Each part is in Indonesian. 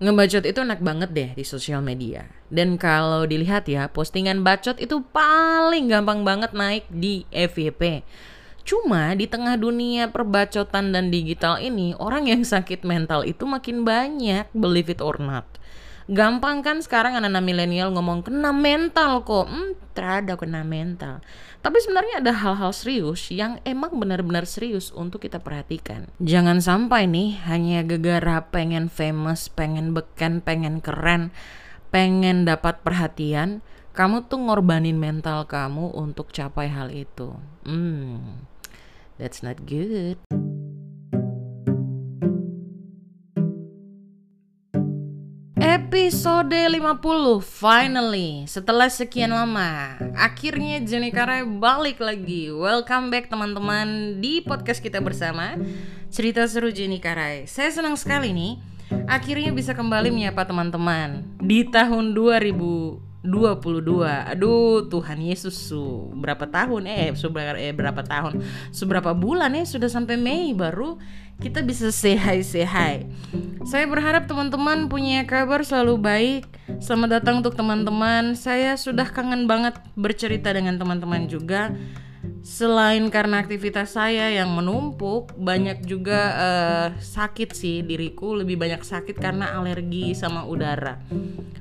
Ngebacot itu enak banget deh di sosial media. Dan kalau dilihat ya, postingan bacot itu paling gampang banget naik di FYP. Cuma di tengah dunia perbacotan dan digital ini, orang yang sakit mental itu makin banyak, believe it or not. Gampang kan sekarang anak-anak milenial ngomong kena mental kok. Hmm, terada kena mental. Tapi sebenarnya ada hal-hal serius yang emang benar-benar serius untuk kita perhatikan. Jangan sampai nih hanya gegara pengen famous, pengen beken, pengen keren, pengen dapat perhatian, kamu tuh ngorbanin mental kamu untuk capai hal itu. Hmm, that's not good. Episode 50 finally setelah sekian lama akhirnya Jenny Karai balik lagi. Welcome back teman-teman di podcast kita bersama cerita seru Jenny Karai. Saya senang sekali nih akhirnya bisa kembali menyapa teman-teman di tahun 2000 22 Aduh Tuhan Yesus su Berapa tahun eh seberapa, eh berapa tahun Seberapa bulan ya Sudah sampai Mei baru Kita bisa say hi say hi Saya berharap teman-teman punya kabar selalu baik. Selamat datang untuk teman-teman. Saya sudah kangen banget bercerita dengan teman-teman juga Selain karena aktivitas saya yang menumpuk, banyak juga uh, sakit sih diriku lebih banyak sakit karena alergi sama udara.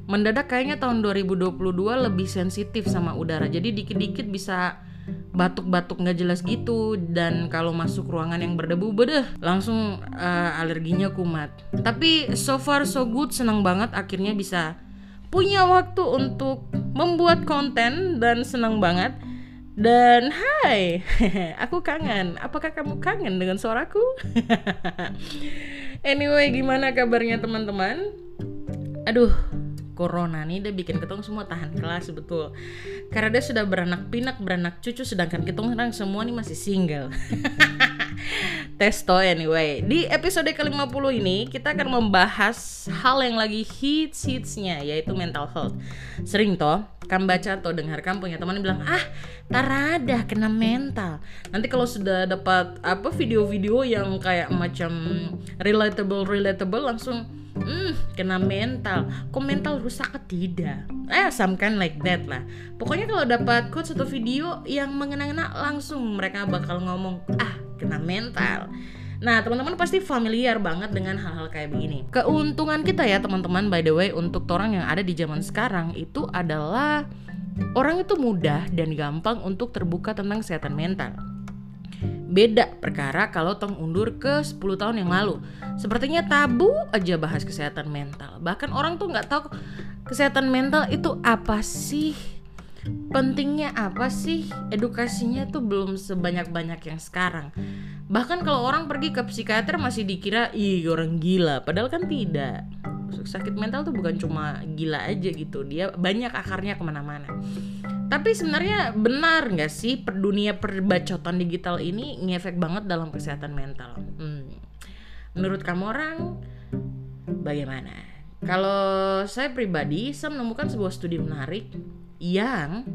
Mendadak kayaknya tahun 2022 lebih sensitif sama udara. Jadi dikit-dikit bisa batuk-batuk nggak jelas gitu dan kalau masuk ruangan yang berdebu bedeh langsung uh, alerginya kumat. Tapi so far so good senang banget akhirnya bisa punya waktu untuk membuat konten dan senang banget dan hai, aku kangen. Apakah kamu kangen dengan suaraku? anyway, gimana kabarnya teman-teman? Aduh, corona nih dia bikin ketong semua tahan kelas betul. Karena dia sudah beranak pinak beranak cucu sedangkan ketong sekarang semua nih masih single. Testo anyway. Di episode ke-50 ini kita akan membahas hal yang lagi hits hitsnya yaitu mental health. Sering toh kan baca atau dengarkan punya teman bilang ah tarada kena mental. Nanti kalau sudah dapat apa video-video yang kayak macam relatable relatable langsung hmm kena mental kok mental rusak tidak eh some kind like that lah pokoknya kalau dapat quote atau video yang mengena-ngena langsung mereka bakal ngomong ah kena mental Nah, teman-teman pasti familiar banget dengan hal-hal kayak begini. Keuntungan kita ya, teman-teman, by the way, untuk orang yang ada di zaman sekarang itu adalah orang itu mudah dan gampang untuk terbuka tentang kesehatan mental. Beda perkara kalau tong undur ke 10 tahun yang lalu. Sepertinya tabu aja bahas kesehatan mental. Bahkan orang tuh nggak tahu kesehatan mental itu apa sih? Pentingnya apa sih? Edukasinya tuh belum sebanyak-banyak yang sekarang. Bahkan kalau orang pergi ke psikiater masih dikira ih orang gila, padahal kan tidak. Sakit mental tuh bukan cuma gila aja gitu, dia banyak akarnya ke mana-mana. Tapi sebenarnya benar nggak sih per dunia perbacotan digital ini ngefek banget dalam kesehatan mental? Hmm. Menurut kamu orang bagaimana? Kalau saya pribadi, saya menemukan sebuah studi menarik yang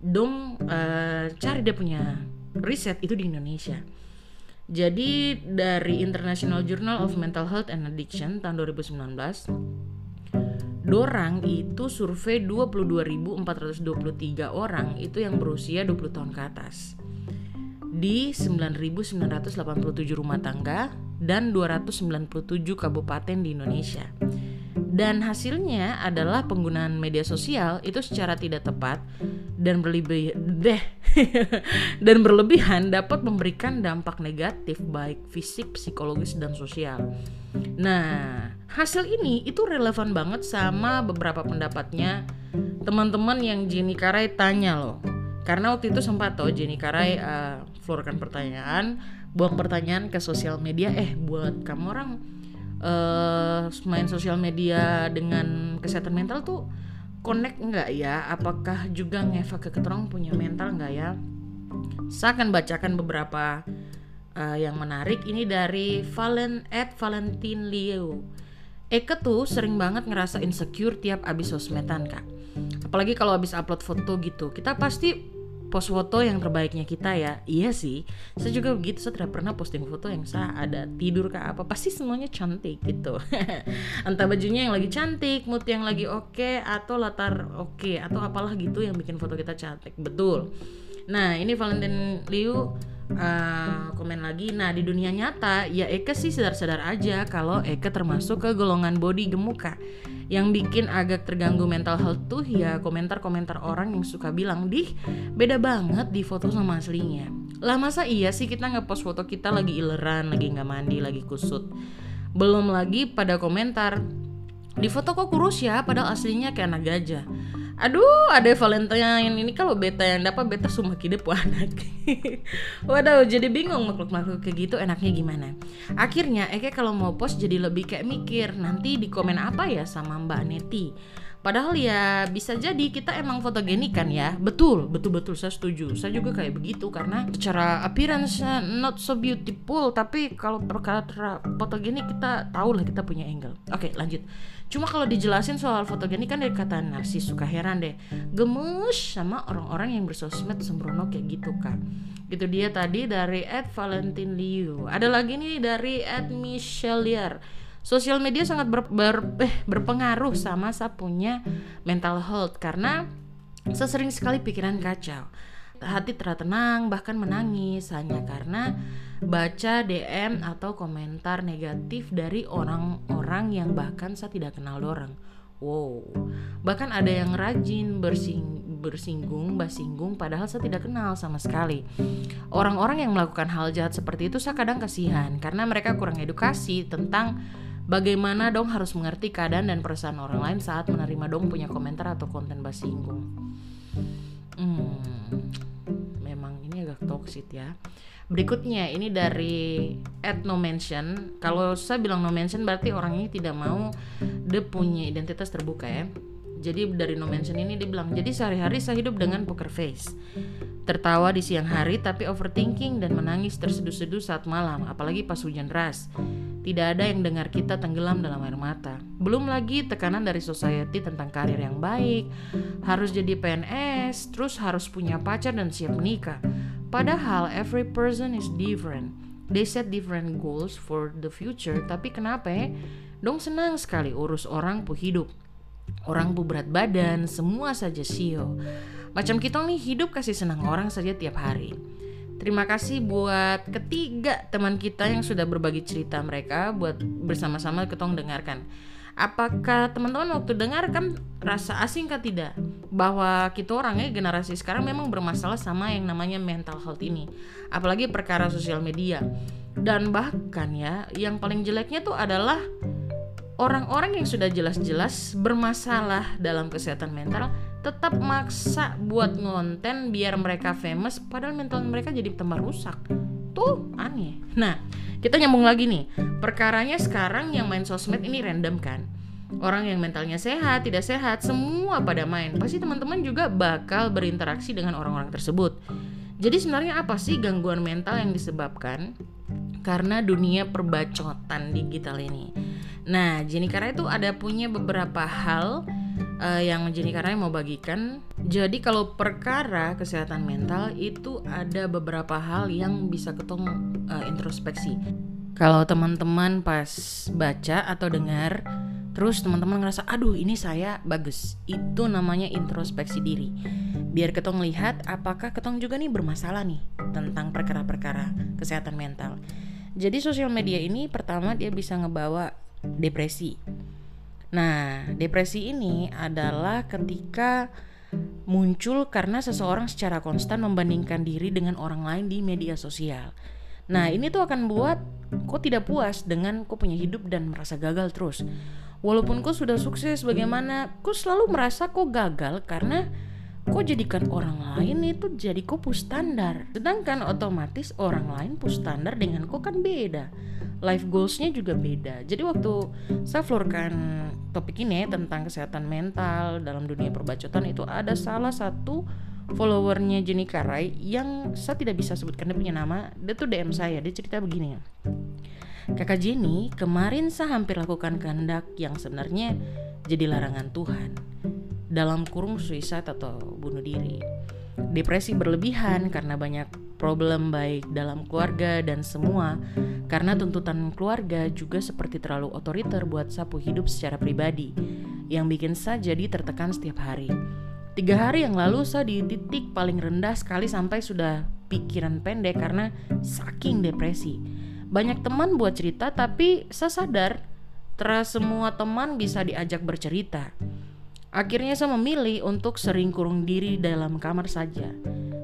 dong uh, cari dia punya riset itu di Indonesia. Jadi dari International Journal of Mental Health and Addiction tahun 2019 Dorang itu survei 22.423 orang itu yang berusia 20 tahun ke atas di 9.987 rumah tangga dan 297 kabupaten di Indonesia. Dan hasilnya adalah penggunaan media sosial itu secara tidak tepat dan berlebih dan berlebihan dapat memberikan dampak negatif baik fisik, psikologis dan sosial. Nah, hasil ini itu relevan banget sama beberapa pendapatnya teman-teman yang Jenny Karai tanya loh. Karena waktu itu sempat tuh Jenny Karai uh, florkan pertanyaan, buang pertanyaan ke sosial media, eh buat kamu orang uh, main sosial media dengan kesehatan mental tuh connect nggak ya? Apakah juga ngefek ke keterong punya mental nggak ya? Saya akan bacakan beberapa uh, yang menarik ini dari Valen at Valentin Liu. Eke tuh sering banget ngerasa insecure tiap abis sosmedan kak. Apalagi kalau abis upload foto gitu, kita pasti post foto yang terbaiknya kita ya. Iya sih. Saya juga begitu saya tidak pernah posting foto yang saya ada tidur ke apa pasti semuanya cantik gitu. Entah bajunya yang lagi cantik mood yang lagi oke okay, atau latar oke okay, atau apalah gitu yang bikin foto kita cantik. Betul. Nah ini Valentine Liu uh, komen lagi. Nah di dunia nyata ya Eka sih sadar-sadar aja kalau Eka termasuk ke golongan body gemuka yang bikin agak terganggu mental health tuh ya komentar-komentar orang yang suka bilang dih beda banget di foto sama aslinya. Lah masa iya sih kita ngepost foto kita lagi ileran lagi nggak mandi lagi kusut? Belum lagi pada komentar di foto kok kurus ya padahal aslinya kayak anak gajah aduh ada Valentine ini kalau beta yang dapat beta semua kide anak. Waduh jadi bingung makhluk-makhluk kayak gitu enaknya gimana? Akhirnya Eke kalau mau post jadi lebih kayak mikir nanti di komen apa ya sama Mbak Neti Padahal ya bisa jadi kita emang fotogenik kan ya. Betul, betul-betul saya setuju. Saya juga kayak begitu karena secara appearance not so beautiful Tapi kalau perkara fotogenik kita tahu lah kita punya angle. Oke lanjut. Cuma kalau dijelasin soal fotogenik kan dari kata narsis suka heran deh. Gemes sama orang-orang yang bersosmed sembrono kayak gitu kan Gitu dia tadi dari Ed Valentin Liu. Ada lagi nih dari Ed Michelle Liar sosial media sangat ber, ber, eh, berpengaruh sama saya punya mental health karena saya sering sekali pikiran kacau. Hati tenang bahkan menangis hanya karena baca DM atau komentar negatif dari orang-orang yang bahkan saya tidak kenal orang wow. Bahkan ada yang rajin bersing bersinggung basinggung padahal saya tidak kenal sama sekali. Orang-orang yang melakukan hal jahat seperti itu saya kadang kasihan karena mereka kurang edukasi tentang Bagaimana dong harus mengerti keadaan dan perasaan orang lain saat menerima dong punya komentar atau konten basinggung? Hmm, memang ini agak toxic ya. Berikutnya ini dari at no mention. Kalau saya bilang no mention berarti orang ini tidak mau dia punya identitas terbuka ya. Jadi dari no mention ini dia bilang, jadi sehari-hari saya hidup dengan poker face. Tertawa di siang hari tapi overthinking dan menangis terseduh-seduh saat malam, apalagi pas hujan deras. Tidak ada yang dengar kita tenggelam dalam air mata. Belum lagi tekanan dari society tentang karir yang baik, harus jadi PNS, terus harus punya pacar dan siap menikah. Padahal every person is different. They set different goals for the future, tapi kenapa ya? Dong senang sekali urus orang pu hidup. Orang pu berat badan, semua saja sio. Macam kita nih hidup kasih senang orang saja tiap hari. Terima kasih buat ketiga teman kita yang sudah berbagi cerita mereka buat bersama-sama ketong dengarkan. Apakah teman-teman waktu dengar kan rasa asing kah tidak bahwa kita orangnya generasi sekarang memang bermasalah sama yang namanya mental health ini, apalagi perkara sosial media. Dan bahkan ya, yang paling jeleknya tuh adalah orang-orang yang sudah jelas-jelas bermasalah dalam kesehatan mental tetap maksa buat ngonten biar mereka famous padahal mental mereka jadi tambah rusak. Tuh aneh. Nah kita nyambung lagi nih. Perkaranya sekarang yang main sosmed ini random kan? Orang yang mentalnya sehat tidak sehat semua pada main. Pasti teman-teman juga bakal berinteraksi dengan orang-orang tersebut. Jadi sebenarnya apa sih gangguan mental yang disebabkan? Karena dunia perbacotan digital ini. Nah Jenny Kara itu ada punya beberapa hal uh, yang menjadi karena mau bagikan. Jadi kalau perkara kesehatan mental itu ada beberapa hal yang bisa ketemu uh, introspeksi. Kalau teman-teman pas baca atau dengar terus teman-teman ngerasa aduh ini saya bagus itu namanya introspeksi diri biar ketong lihat apakah ketong juga nih bermasalah nih tentang perkara-perkara kesehatan mental jadi sosial media ini pertama dia bisa ngebawa depresi Nah, depresi ini adalah ketika muncul karena seseorang secara konstan membandingkan diri dengan orang lain di media sosial. Nah, ini tuh akan buat kok tidak puas dengan kok punya hidup dan merasa gagal terus. Walaupun kok sudah sukses bagaimana, kok selalu merasa kok gagal karena kok jadikan orang lain itu jadi kok standar sedangkan otomatis orang lain standar dengan kok kan beda life goalsnya juga beda jadi waktu saya florkan topik ini tentang kesehatan mental dalam dunia perbacotan itu ada salah satu followernya Jenny Karai yang saya tidak bisa sebutkan dia punya nama dia tuh DM saya dia cerita begini Kakak Jenny, kemarin saya hampir lakukan kehendak yang sebenarnya jadi larangan Tuhan dalam kurung suicide atau bunuh diri. depresi berlebihan karena banyak problem baik dalam keluarga dan semua karena tuntutan keluarga juga seperti terlalu otoriter buat sapu hidup secara pribadi yang bikin saya jadi tertekan setiap hari. Tiga hari yang lalu saya di titik paling rendah sekali sampai sudah pikiran pendek karena saking depresi. Banyak teman buat cerita tapi saya sadar teras semua teman bisa diajak bercerita. Akhirnya saya memilih untuk sering kurung diri dalam kamar saja.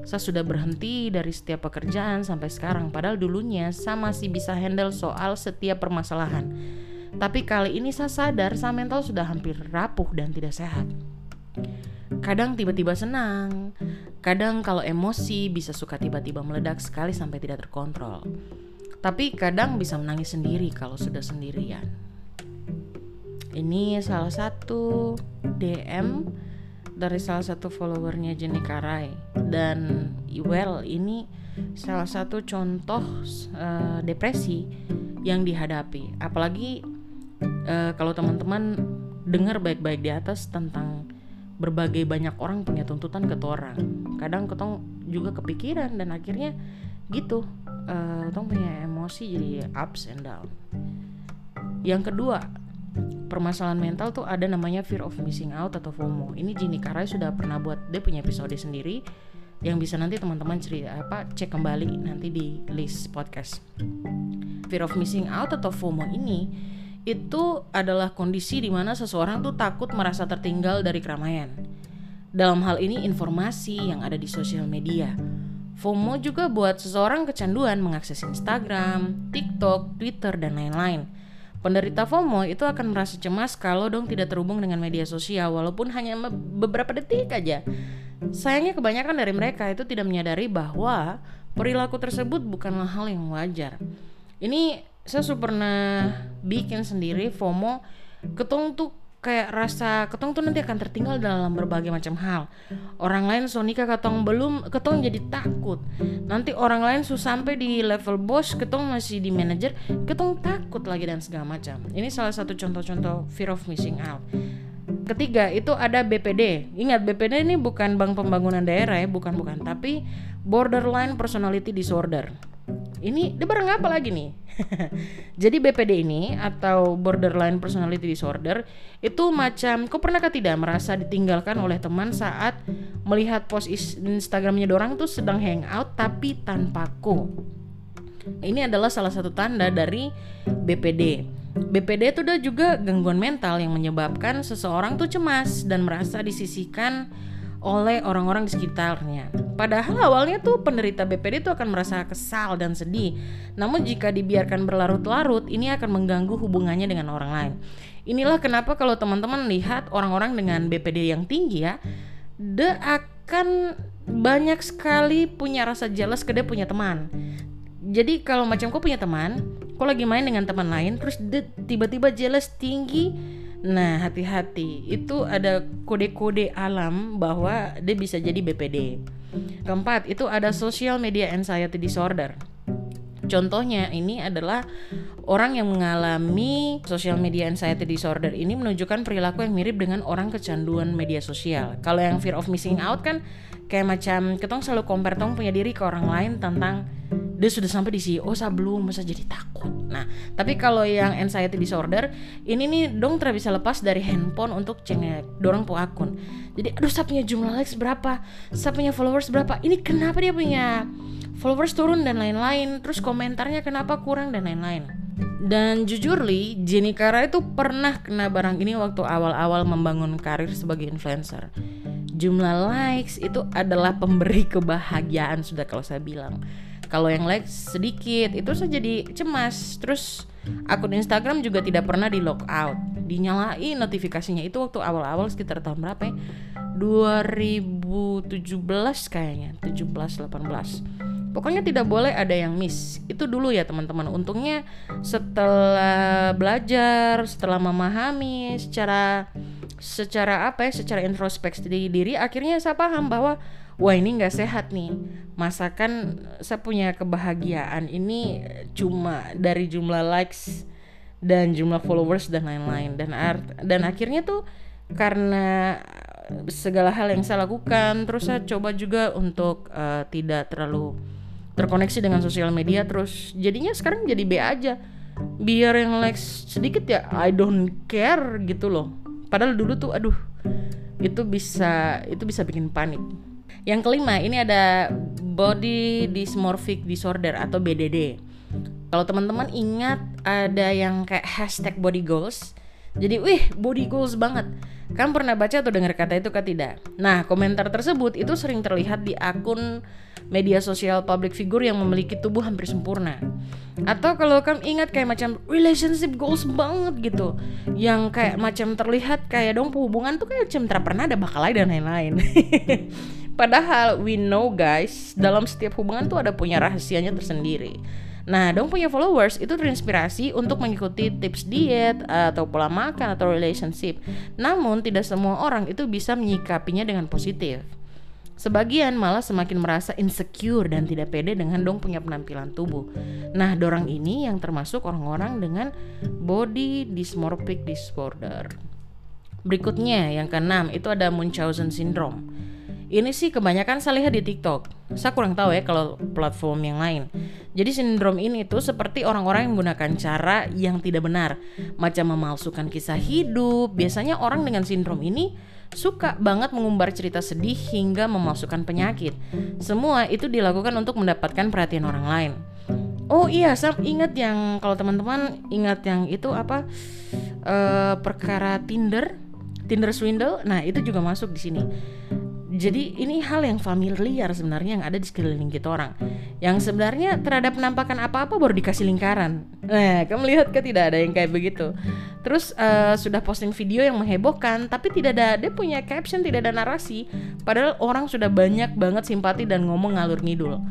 Saya sudah berhenti dari setiap pekerjaan sampai sekarang padahal dulunya saya masih bisa handle soal setiap permasalahan. Tapi kali ini saya sadar saya mental sudah hampir rapuh dan tidak sehat. Kadang tiba-tiba senang, kadang kalau emosi bisa suka tiba-tiba meledak sekali sampai tidak terkontrol. Tapi kadang bisa menangis sendiri kalau sudah sendirian. Ini salah satu DM dari salah satu followernya Jenny Karai dan well ini salah satu contoh uh, depresi yang dihadapi. Apalagi uh, kalau teman-teman dengar baik-baik di atas tentang berbagai banyak orang punya tuntutan ke orang. Kadang ketong juga kepikiran dan akhirnya gitu uh, punya emosi jadi ups and down. Yang kedua permasalahan mental tuh ada namanya fear of missing out atau FOMO ini Jini Karai sudah pernah buat dia punya episode sendiri yang bisa nanti teman-teman cerita apa cek kembali nanti di list podcast fear of missing out atau FOMO ini itu adalah kondisi di mana seseorang tuh takut merasa tertinggal dari keramaian. Dalam hal ini informasi yang ada di sosial media. FOMO juga buat seseorang kecanduan mengakses Instagram, TikTok, Twitter, dan lain-lain. Penderita FOMO itu akan merasa cemas kalau dong tidak terhubung dengan media sosial walaupun hanya beberapa detik aja. Sayangnya kebanyakan dari mereka itu tidak menyadari bahwa perilaku tersebut bukanlah hal yang wajar. Ini saya super pernah bikin sendiri FOMO ketong tuh kayak rasa ketong tuh nanti akan tertinggal dalam berbagai macam hal. Orang lain sonika ketong belum ketong jadi takut. Nanti orang lain su sampai di level bos ketong masih di manager ketong takut lagi dan segala macam. Ini salah satu contoh-contoh fear of missing out. Ketiga itu ada BPD. Ingat BPD ini bukan Bank Pembangunan Daerah ya, bukan bukan, tapi Borderline Personality Disorder. Ini dia bareng apa lagi nih? Jadi BPD ini atau borderline personality disorder itu macam kau pernahkah tidak merasa ditinggalkan oleh teman saat melihat post Instagramnya dorang tuh sedang hangout tapi tanpa ko. Ini adalah salah satu tanda dari BPD. BPD itu udah juga gangguan mental yang menyebabkan seseorang tuh cemas dan merasa disisihkan oleh orang-orang di sekitarnya. Padahal awalnya tuh penderita BPD itu akan merasa kesal dan sedih. Namun jika dibiarkan berlarut-larut, ini akan mengganggu hubungannya dengan orang lain. Inilah kenapa kalau teman-teman lihat orang-orang dengan BPD yang tinggi ya, dia akan banyak sekali punya rasa jelas ke dia punya teman. Jadi kalau macam kau punya teman, kau lagi main dengan teman lain, terus tiba-tiba jelas tinggi, Nah, hati-hati. Itu ada kode-kode alam bahwa dia bisa jadi BPD. Keempat, itu ada social media anxiety disorder. Contohnya ini adalah orang yang mengalami social media anxiety disorder ini menunjukkan perilaku yang mirip dengan orang kecanduan media sosial. Kalau yang fear of missing out kan kayak macam ketong selalu compare tong punya diri ke orang lain tentang dia sudah sampai di CEO saya belum masa jadi takut. Nah tapi kalau yang anxiety disorder ini nih dong tidak bisa lepas dari handphone untuk cengek dorong po akun. Jadi aduh saya punya jumlah likes berapa? Saya punya followers berapa? Ini kenapa dia punya followers turun dan lain-lain? Terus komentarnya kenapa kurang dan lain-lain? Dan jujur li, Jenny Kara itu pernah kena barang ini waktu awal-awal membangun karir sebagai influencer. Jumlah likes itu adalah pemberi kebahagiaan sudah kalau saya bilang kalau yang like sedikit itu saya jadi cemas. Terus akun Instagram juga tidak pernah di lock out dinyalain notifikasinya. Itu waktu awal-awal sekitar tahun berapa ya? 2017 kayaknya 17 18 pokoknya tidak boleh ada yang miss. Itu dulu ya teman-teman. Untungnya setelah belajar setelah memahami secara secara apa ya secara introspeksi diri akhirnya saya paham bahwa wah ini nggak sehat nih. Masakan saya punya kebahagiaan ini cuma dari jumlah likes dan jumlah followers dan lain-lain. Dan art dan akhirnya tuh karena segala hal yang saya lakukan terus saya coba juga untuk uh, tidak terlalu terkoneksi dengan sosial media terus. Jadinya sekarang jadi B aja. Biar yang like sedikit ya I don't care gitu loh. Padahal dulu tuh aduh itu bisa itu bisa bikin panik yang kelima ini ada body dysmorphic disorder atau BDD kalau teman-teman ingat ada yang kayak hashtag body goals jadi wih body goals banget Kan pernah baca atau dengar kata itu kan tidak? Nah, komentar tersebut itu sering terlihat di akun media sosial public figure yang memiliki tubuh hampir sempurna. Atau kalau kamu ingat kayak macam relationship goals banget gitu. Yang kayak macam terlihat kayak dong hubungan tuh kayak macam pernah ada bakal lain dan lain-lain. Padahal we know guys, dalam setiap hubungan tuh ada punya rahasianya tersendiri. Nah, dong punya followers itu terinspirasi untuk mengikuti tips diet atau pola makan atau relationship. Namun, tidak semua orang itu bisa menyikapinya dengan positif. Sebagian malah semakin merasa insecure dan tidak pede dengan dong punya penampilan tubuh. Nah, dorang ini yang termasuk orang-orang dengan body dysmorphic disorder. Berikutnya, yang keenam itu ada Munchausen syndrome. Ini sih kebanyakan saya lihat di TikTok. Saya kurang tahu ya kalau platform yang lain. Jadi sindrom ini tuh seperti orang-orang yang menggunakan cara yang tidak benar, macam memalsukan kisah hidup. Biasanya orang dengan sindrom ini suka banget mengumbar cerita sedih hingga memalsukan penyakit. Semua itu dilakukan untuk mendapatkan perhatian orang lain. Oh iya, saya ingat yang kalau teman-teman ingat yang itu apa uh, perkara Tinder, Tinder swindle. Nah itu juga masuk di sini jadi ini hal yang familiar sebenarnya yang ada di sekeliling kita orang. Yang sebenarnya terhadap penampakan apa-apa baru dikasih lingkaran. Nah kamu lihat ke tidak ada yang kayak begitu. Terus uh, sudah posting video yang menghebohkan tapi tidak ada dia punya caption tidak ada narasi. Padahal orang sudah banyak banget simpati dan ngomong ngalur ngidul.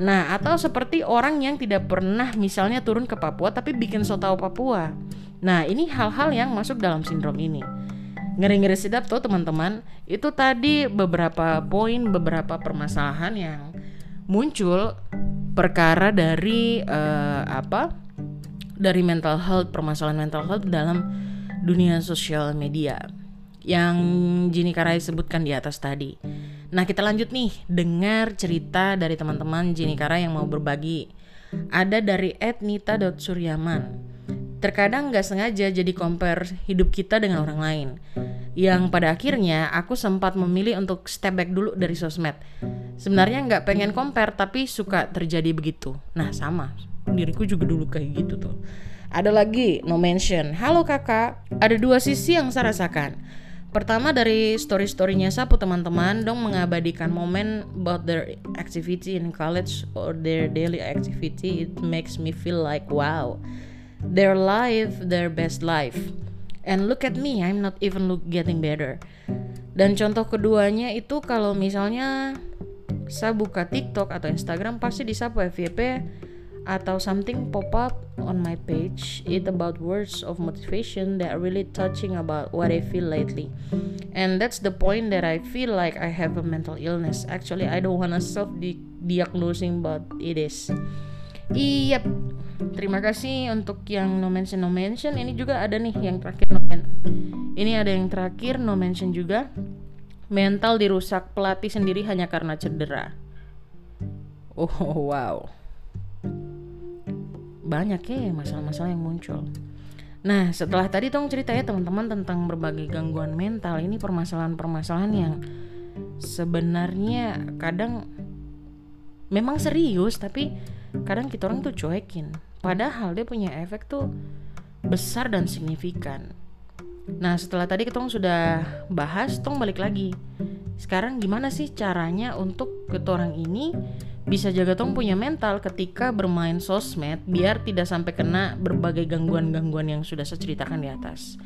Nah atau seperti orang yang tidak pernah misalnya turun ke Papua tapi bikin so tau Papua. Nah ini hal-hal yang masuk dalam sindrom ini ngeri-ngeri sedap tuh teman-teman itu tadi beberapa poin beberapa permasalahan yang muncul perkara dari uh, apa dari mental health permasalahan mental health dalam dunia sosial media yang Jini Karai sebutkan di atas tadi. Nah kita lanjut nih dengar cerita dari teman-teman Jini Karai yang mau berbagi. Ada dari etnita.suryaman. Terkadang nggak sengaja jadi compare hidup kita dengan orang lain. Yang pada akhirnya aku sempat memilih untuk step back dulu dari sosmed. Sebenarnya nggak pengen compare tapi suka terjadi begitu. Nah sama, diriku juga dulu kayak gitu tuh. Ada lagi no mention. Halo kakak, ada dua sisi yang saya rasakan. Pertama dari story-storynya Sapu teman-teman dong mengabadikan momen about their activity in college or their daily activity. It makes me feel like wow their life their best life. And look at me I'm not even look getting better. Dan contoh keduanya itu kalau misalnya saya buka TikTok atau Instagram pasti disapu FYP atau something pop up on my page. It about words of motivation that really touching about what I feel lately. And that's the point that I feel like I have a mental illness. Actually I don't wanna self diagnosing but it is. Iya, terima kasih untuk yang no mention no mention. Ini juga ada nih yang terakhir no mention. Ini ada yang terakhir no mention juga. Mental dirusak pelatih sendiri hanya karena cedera. Oh wow, banyak ya masalah-masalah yang muncul. Nah, setelah tadi tong ceritanya teman-teman tentang berbagai gangguan mental, ini permasalahan-permasalahan yang sebenarnya kadang memang serius tapi kadang kita orang tuh cuekin padahal dia punya efek tuh besar dan signifikan nah setelah tadi kita sudah bahas tong balik lagi sekarang gimana sih caranya untuk kita orang ini bisa jaga tong punya mental ketika bermain sosmed biar tidak sampai kena berbagai gangguan-gangguan yang sudah saya ceritakan di atas.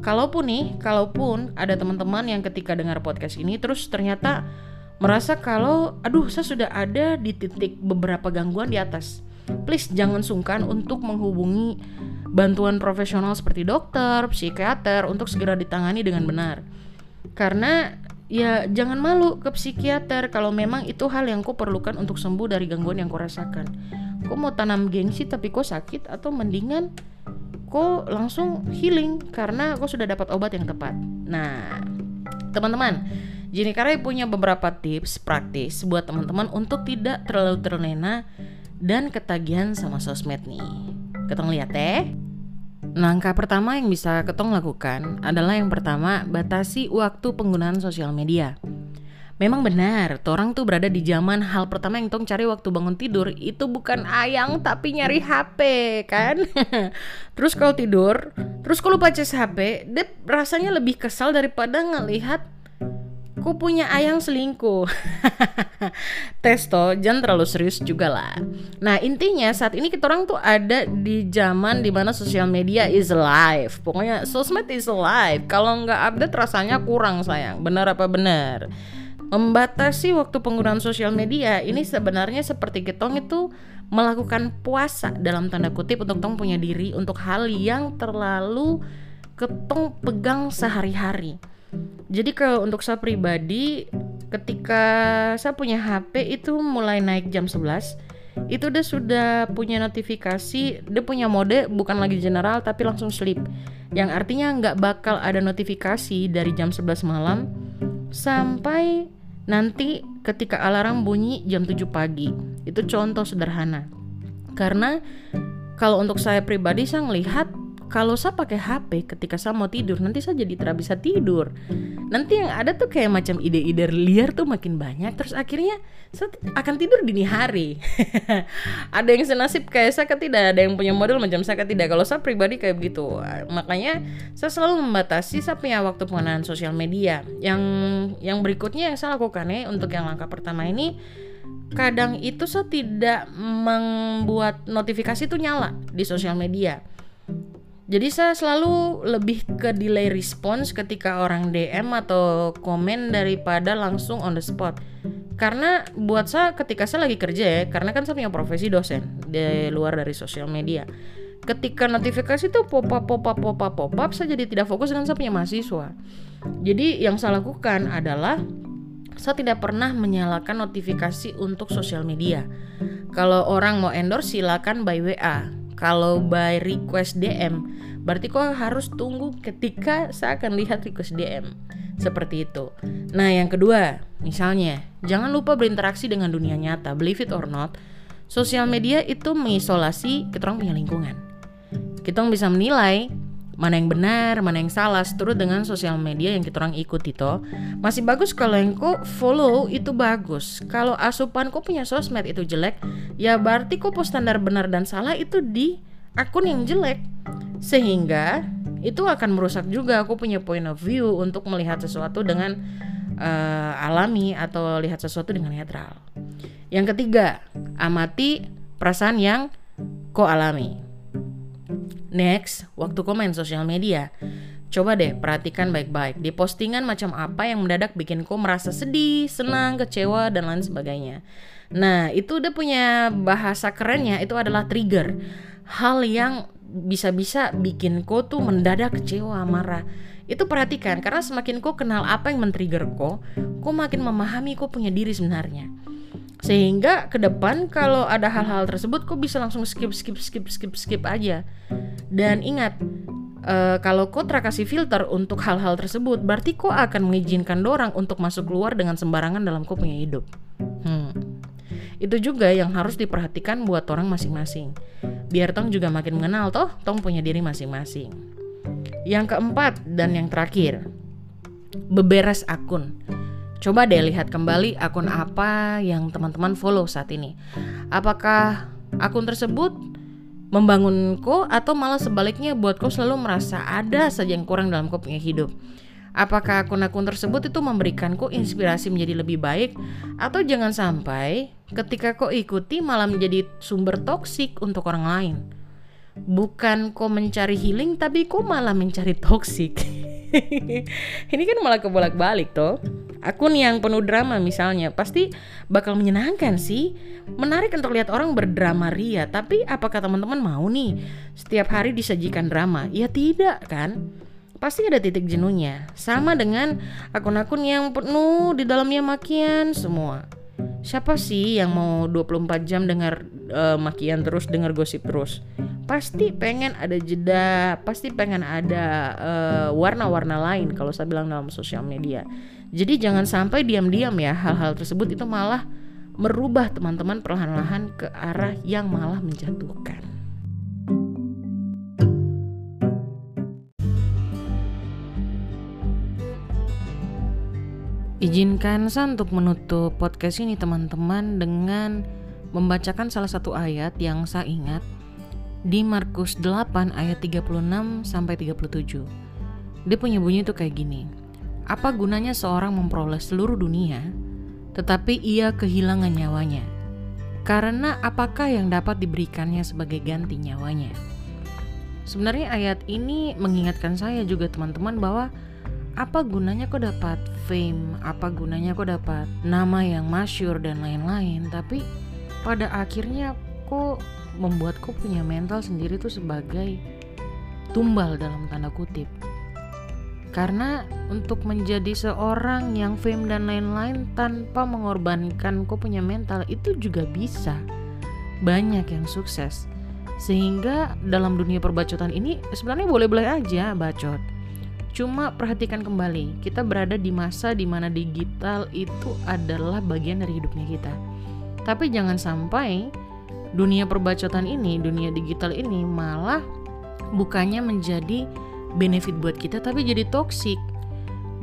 Kalaupun nih, kalaupun ada teman-teman yang ketika dengar podcast ini terus ternyata merasa kalau aduh saya sudah ada di titik beberapa gangguan di atas. Please jangan sungkan untuk menghubungi bantuan profesional seperti dokter, psikiater untuk segera ditangani dengan benar. Karena ya jangan malu ke psikiater kalau memang itu hal yang kau perlukan untuk sembuh dari gangguan yang kau rasakan. Kau mau tanam gengsi tapi kau sakit atau mendingan kau langsung healing karena kau sudah dapat obat yang tepat. Nah, Teman-teman, Jenny Karai punya beberapa tips praktis buat teman-teman untuk tidak terlalu terlena dan ketagihan sama sosmed nih. Ketong lihat ya. Langkah pertama yang bisa ketong lakukan adalah yang pertama batasi waktu penggunaan sosial media. Memang benar, orang tuh berada di zaman hal pertama yang tong cari waktu bangun tidur itu bukan ayang tapi nyari HP kan. terus kalau tidur, terus kalau lupa HP, deh rasanya lebih kesal daripada ngelihat Ku punya ayang selingkuh. Testo, jangan terlalu serius juga lah. Nah intinya saat ini kita orang tuh ada di zaman di mana sosial media is alive. Pokoknya sosmed is alive. Kalau nggak update rasanya kurang sayang. Benar apa benar? Membatasi waktu penggunaan sosial media ini sebenarnya seperti ketong itu melakukan puasa dalam tanda kutip untuk tong punya diri untuk hal yang terlalu ketong pegang sehari-hari jadi kalau untuk saya pribadi ketika saya punya HP itu mulai naik jam 11 itu dia sudah punya notifikasi dia punya mode bukan lagi general tapi langsung sleep. Yang artinya nggak bakal ada notifikasi dari jam 11 malam sampai nanti ketika alarm bunyi jam 7 pagi. Itu contoh sederhana. Karena kalau untuk saya pribadi saya melihat kalau saya pakai HP ketika saya mau tidur nanti saya jadi tidak bisa tidur. Nanti yang ada tuh kayak macam ide-ide liar tuh makin banyak terus akhirnya saya akan tidur dini hari. Ada yang senasib kayak saya tidak? Ada yang punya model macam saya tidak? Kalau saya pribadi kayak begitu. Makanya saya selalu membatasi saya punya waktu penggunaan sosial media. Yang yang berikutnya yang saya lakukan ya untuk yang langkah pertama ini kadang itu saya tidak membuat notifikasi itu nyala di sosial media jadi saya selalu lebih ke delay response ketika orang DM atau komen daripada langsung on the spot. Karena buat saya ketika saya lagi kerja ya, karena kan saya punya profesi dosen di luar dari sosial media. Ketika notifikasi itu pop up pop up pop up pop up saya jadi tidak fokus dengan saya punya mahasiswa. Jadi yang saya lakukan adalah saya tidak pernah menyalakan notifikasi untuk sosial media. Kalau orang mau endorse silakan by WA kalau by request DM, berarti kok harus tunggu ketika saya akan lihat request DM. Seperti itu. Nah, yang kedua, misalnya, jangan lupa berinteraksi dengan dunia nyata. Believe it or not, sosial media itu mengisolasi kita orang punya lingkungan. Kita bisa menilai mana yang benar, mana yang salah seturut dengan sosial media yang kita orang ikuti toh. Masih bagus kalau yang kok follow itu bagus. Kalau asupan kok punya sosmed itu jelek, ya berarti kok standar benar dan salah itu di akun yang jelek. Sehingga itu akan merusak juga aku punya point of view untuk melihat sesuatu dengan uh, alami atau lihat sesuatu dengan netral. Yang ketiga, amati perasaan yang kau alami. Next, waktu komen sosial media. Coba deh perhatikan baik-baik di postingan macam apa yang mendadak bikin kau merasa sedih, senang, kecewa, dan lain sebagainya. Nah, itu udah punya bahasa kerennya itu adalah trigger. Hal yang bisa-bisa bikin kau tuh mendadak kecewa, marah. Itu perhatikan karena semakin kau kenal apa yang men-trigger kau, kau makin memahami kau punya diri sebenarnya sehingga ke depan kalau ada hal-hal tersebut kok bisa langsung skip skip skip skip skip aja. Dan ingat uh, kalau kau kasih filter untuk hal-hal tersebut berarti kau akan mengizinkan dorang untuk masuk keluar dengan sembarangan dalam kau punya hidup. Hmm. itu juga yang harus diperhatikan buat orang masing-masing. Biar tong juga makin mengenal toh tong punya diri masing-masing. Yang keempat dan yang terakhir beberes akun Coba deh lihat kembali akun apa yang teman-teman follow saat ini. Apakah akun tersebut membangunku atau malah sebaliknya buatku selalu merasa ada saja yang kurang dalam kau punya hidup. Apakah akun-akun tersebut itu memberikanku inspirasi menjadi lebih baik atau jangan sampai ketika kau ikuti malah menjadi sumber toksik untuk orang lain. Bukan kau mencari healing tapi kau malah mencari toksik. Ini kan malah kebolak-balik toh akun yang penuh drama misalnya pasti bakal menyenangkan sih. Menarik untuk lihat orang berdrama ria tapi apakah teman-teman mau nih setiap hari disajikan drama? Ya tidak kan? Pasti ada titik jenuhnya. Sama dengan akun-akun yang penuh di dalamnya makian semua. Siapa sih yang mau 24 jam dengar uh, makian terus, dengar gosip terus? Pasti pengen ada jeda, pasti pengen ada uh, warna-warna lain kalau saya bilang dalam sosial media. Jadi jangan sampai diam-diam ya hal-hal tersebut itu malah merubah teman-teman perlahan-lahan ke arah yang malah menjatuhkan. Izinkan saya untuk menutup podcast ini teman-teman dengan membacakan salah satu ayat yang saya ingat di Markus 8 ayat 36 sampai 37. Dia punya bunyi itu kayak gini. Apa gunanya seorang memperoleh seluruh dunia tetapi ia kehilangan nyawanya? Karena apakah yang dapat diberikannya sebagai ganti nyawanya? Sebenarnya ayat ini mengingatkan saya juga teman-teman bahwa apa gunanya kok dapat fame, apa gunanya kok dapat nama yang masyur dan lain-lain, tapi pada akhirnya kok membuatku punya mental sendiri tuh sebagai tumbal dalam tanda kutip. Karena untuk menjadi seorang yang fame dan lain-lain tanpa mengorbankan kok punya mental itu juga bisa. Banyak yang sukses. Sehingga dalam dunia perbacotan ini sebenarnya boleh-boleh aja bacot Cuma perhatikan kembali, kita berada di masa di mana digital itu adalah bagian dari hidupnya kita. Tapi jangan sampai dunia perbacotan ini, dunia digital ini malah bukannya menjadi benefit buat kita tapi jadi toksik.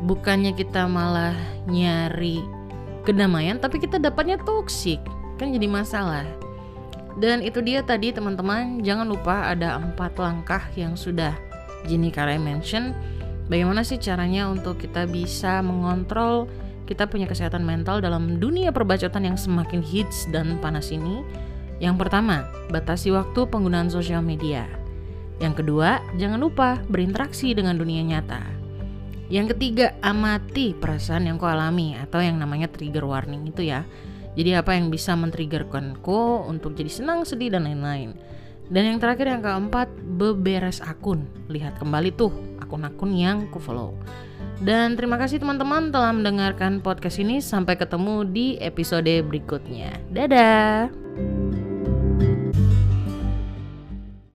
Bukannya kita malah nyari kedamaian tapi kita dapatnya toksik. Kan jadi masalah. Dan itu dia tadi teman-teman, jangan lupa ada empat langkah yang sudah Jenny Kare mention Bagaimana sih caranya untuk kita bisa mengontrol kita punya kesehatan mental dalam dunia perbacotan yang semakin hits dan panas ini? Yang pertama, batasi waktu penggunaan sosial media. Yang kedua, jangan lupa berinteraksi dengan dunia nyata. Yang ketiga, amati perasaan yang kau alami atau yang namanya trigger warning itu ya. Jadi apa yang bisa men-triggerkan kau untuk jadi senang, sedih dan lain-lain. Dan yang terakhir yang keempat, beberes akun. Lihat kembali tuh akun-akun yang ku follow. Dan terima kasih teman-teman telah mendengarkan podcast ini. Sampai ketemu di episode berikutnya. Dadah.